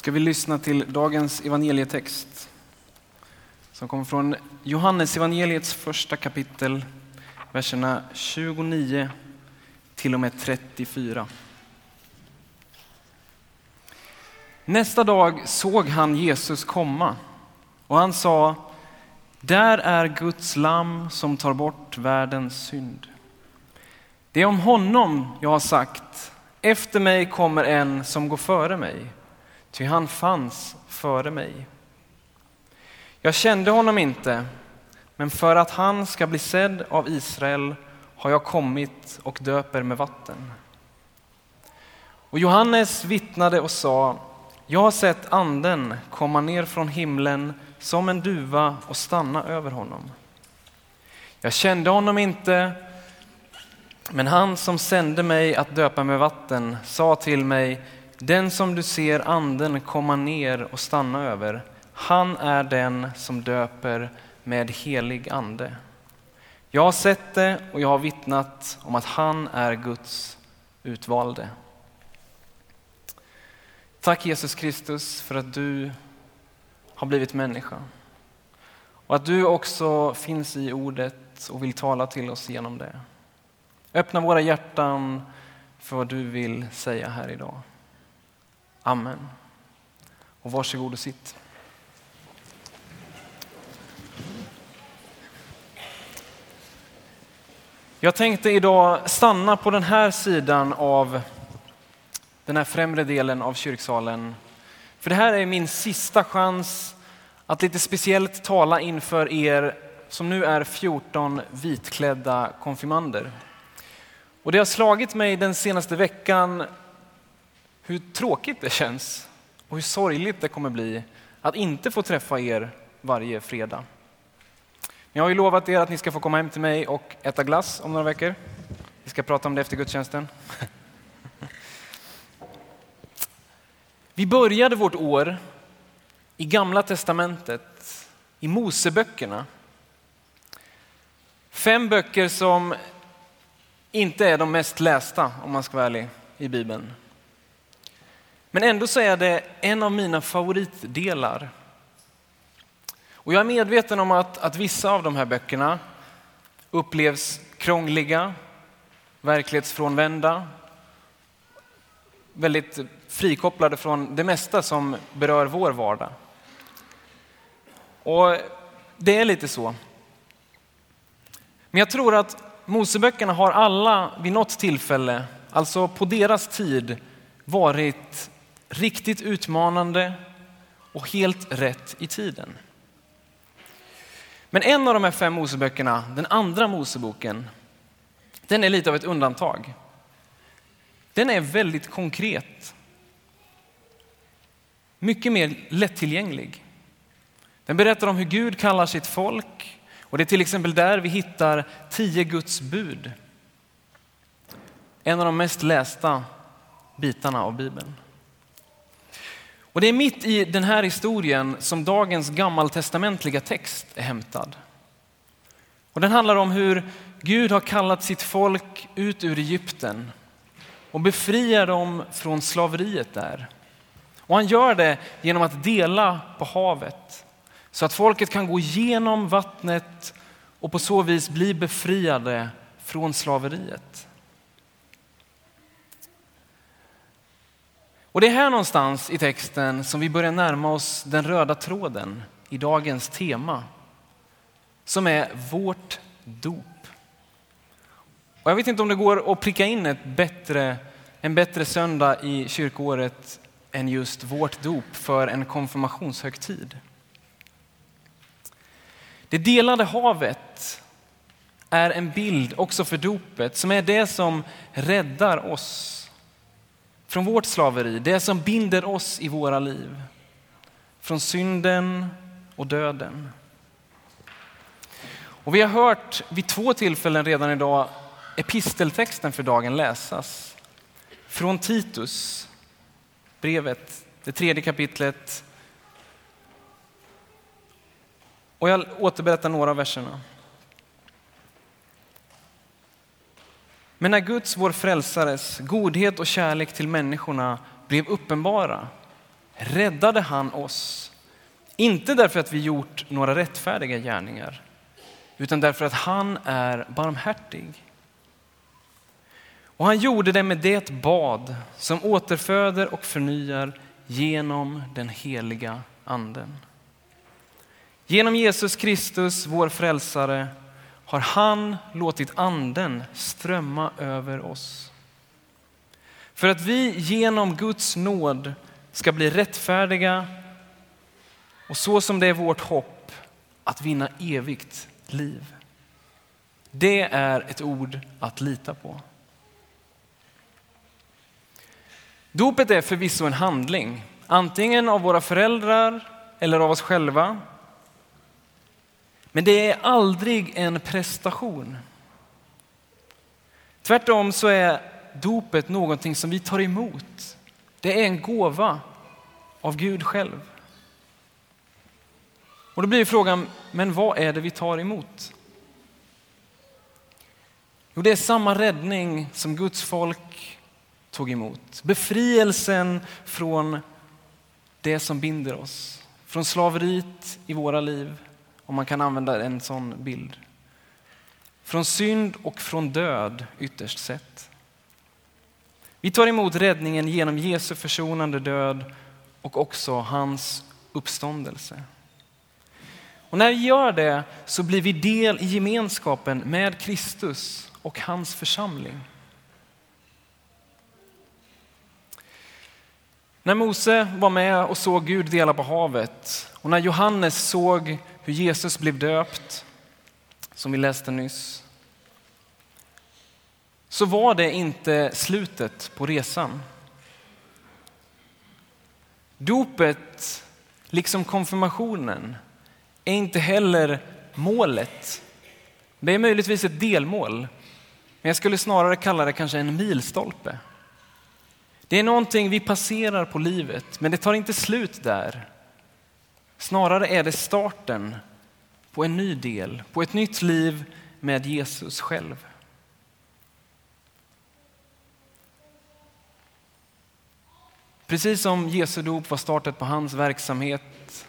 ska vi lyssna till dagens evangelietext som kommer från Johannes evangeliets första kapitel, verserna 29 till och med 34. Nästa dag såg han Jesus komma och han sa, där är Guds lamm som tar bort världens synd. Det är om honom jag har sagt, efter mig kommer en som går före mig, ty han fanns före mig. Jag kände honom inte, men för att han ska bli sedd av Israel har jag kommit och döper med vatten. Och Johannes vittnade och sa, jag har sett anden komma ner från himlen som en duva och stanna över honom. Jag kände honom inte, men han som sände mig att döpa med vatten sa till mig, den som du ser anden komma ner och stanna över, han är den som döper med helig ande. Jag har sett det och jag har vittnat om att han är Guds utvalde. Tack Jesus Kristus för att du har blivit människa. Och att du också finns i ordet och vill tala till oss genom det. Öppna våra hjärtan för vad du vill säga här idag. Amen. Och varsågod och sitt. Jag tänkte idag stanna på den här sidan av den här främre delen av kyrksalen. För det här är min sista chans att lite speciellt tala inför er som nu är 14 vitklädda konfirmander. Och det har slagit mig den senaste veckan hur tråkigt det känns och hur sorgligt det kommer bli att inte få träffa er varje fredag. Jag har ju lovat er att ni ska få komma hem till mig och äta glass om några veckor. Vi ska prata om det efter gudstjänsten. Vi började vårt år i Gamla testamentet, i Moseböckerna. Fem böcker som inte är de mest lästa, om man ska vara ärlig, i Bibeln. Men ändå så är det en av mina favoritdelar. Och jag är medveten om att, att vissa av de här böckerna upplevs krångliga, verklighetsfrånvända, väldigt frikopplade från det mesta som berör vår vardag. Och det är lite så. Men jag tror att Moseböckerna har alla vid något tillfälle, alltså på deras tid, varit riktigt utmanande och helt rätt i tiden. Men en av de här fem Moseböckerna, den andra Moseboken, den är lite av ett undantag. Den är väldigt konkret. Mycket mer lättillgänglig. Den berättar om hur Gud kallar sitt folk och det är till exempel där vi hittar tio Guds bud. En av de mest lästa bitarna av Bibeln. Och det är mitt i den här historien som dagens gammaltestamentliga text är hämtad. Och den handlar om hur Gud har kallat sitt folk ut ur Egypten och befriar dem från slaveriet där. Och han gör det genom att dela på havet så att folket kan gå igenom vattnet och på så vis bli befriade från slaveriet. Och det är här någonstans i texten som vi börjar närma oss den röda tråden i dagens tema. Som är vårt dop. Och jag vet inte om det går att pricka in ett bättre, en bättre söndag i kyrkåret än just vårt dop för en konfirmationshögtid. Det delade havet är en bild också för dopet som är det som räddar oss från vårt slaveri, det som binder oss i våra liv. Från synden och döden. Och vi har hört vid två tillfällen redan idag episteltexten för dagen läsas. Från Titus, brevet, det tredje kapitlet. Och jag återberättar några av verserna. Men när Guds, vår frälsares, godhet och kärlek till människorna blev uppenbara räddade han oss. Inte därför att vi gjort några rättfärdiga gärningar, utan därför att han är barmhärtig. Och han gjorde det med det bad som återföder och förnyar genom den heliga anden. Genom Jesus Kristus, vår frälsare, har han låtit anden strömma över oss. För att vi genom Guds nåd ska bli rättfärdiga och så som det är vårt hopp att vinna evigt liv. Det är ett ord att lita på. Dopet är förvisso en handling, antingen av våra föräldrar eller av oss själva. Men det är aldrig en prestation. Tvärtom så är dopet någonting som vi tar emot. Det är en gåva av Gud själv. Och då blir frågan, men vad är det vi tar emot? Jo, det är samma räddning som Guds folk tog emot. Befrielsen från det som binder oss. Från slaveriet i våra liv, om man kan använda en sån bild. Från synd och från död ytterst sett. Vi tar emot räddningen genom Jesu försonande död och också hans uppståndelse. Och när vi gör det så blir vi del i gemenskapen med Kristus och hans församling. När Mose var med och såg Gud dela på havet och när Johannes såg hur Jesus blev döpt, som vi läste nyss, så var det inte slutet på resan. Dopet, liksom konfirmationen, är inte heller målet. Det är möjligtvis ett delmål, men jag skulle snarare kalla det kanske en milstolpe. Det är någonting vi passerar på livet, men det tar inte slut där. Snarare är det starten på en ny del, på ett nytt liv med Jesus själv. Precis som Jesu dop var startet på hans verksamhet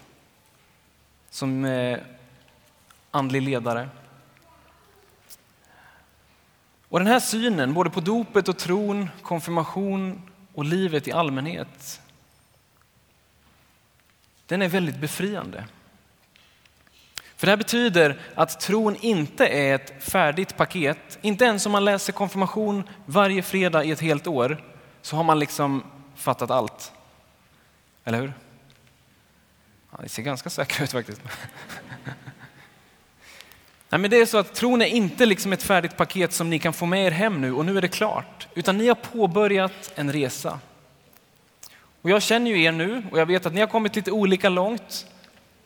som eh, andlig ledare. Och den här synen, både på dopet och tron, konfirmation och livet i allmänhet, den är väldigt befriande. För det här betyder att tron inte är ett färdigt paket. Inte ens om man läser konfirmation varje fredag i ett helt år så har man liksom fattat allt. Eller hur? Ja, det ser ganska säkert ut faktiskt. Nej, men det är så att tron är inte liksom ett färdigt paket som ni kan få med er hem nu och nu är det klart. Utan ni har påbörjat en resa. Och jag känner ju er nu och jag vet att ni har kommit lite olika långt.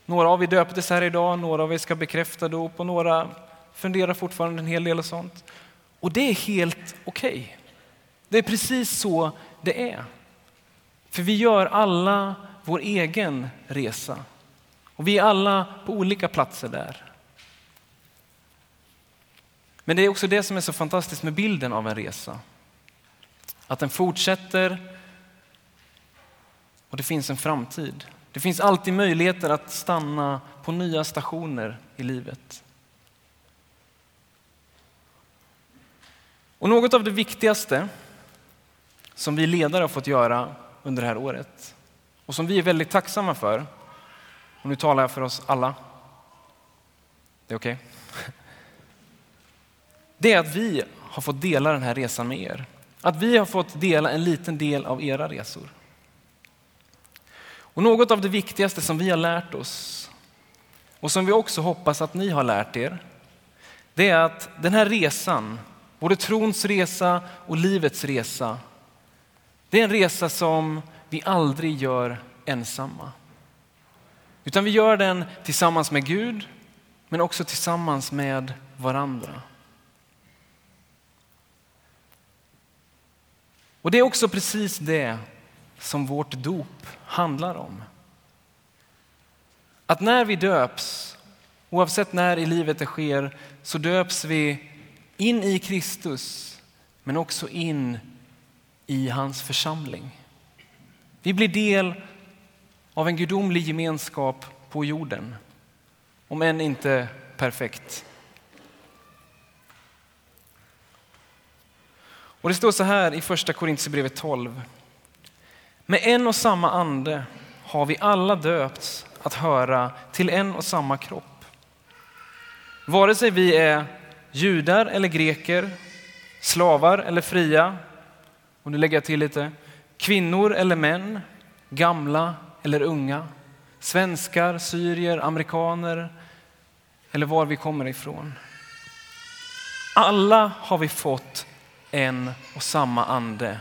Några av er döptes här idag, några av er ska bekräfta dop och några funderar fortfarande en hel del och sånt. Och det är helt okej. Okay. Det är precis så det är. För vi gör alla vår egen resa. Och vi är alla på olika platser där. Men det är också det som är så fantastiskt med bilden av en resa. Att den fortsätter och det finns en framtid. Det finns alltid möjligheter att stanna på nya stationer i livet. Och något av det viktigaste som vi ledare har fått göra under det här året och som vi är väldigt tacksamma för, och nu talar jag för oss alla, det är okej? Okay. Det är att vi har fått dela den här resan med er. Att vi har fått dela en liten del av era resor. Och något av det viktigaste som vi har lärt oss och som vi också hoppas att ni har lärt er, det är att den här resan, både trons resa och livets resa, det är en resa som vi aldrig gör ensamma. Utan vi gör den tillsammans med Gud, men också tillsammans med varandra. Och det är också precis det som vårt dop handlar om. Att när vi döps, oavsett när i livet det sker, så döps vi in i Kristus, men också in i hans församling. Vi blir del av en gudomlig gemenskap på jorden. Om än inte perfekt. Och det står så här i första Korintierbrevet 12. Med en och samma ande har vi alla döpts att höra till en och samma kropp. Vare sig vi är judar eller greker, slavar eller fria, och nu lägger jag till lite, kvinnor eller män, gamla eller unga, svenskar, syrier, amerikaner eller var vi kommer ifrån. Alla har vi fått en och samma ande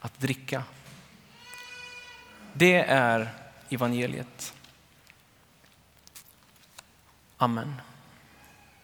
att dricka. Det är evangeliet. Amen.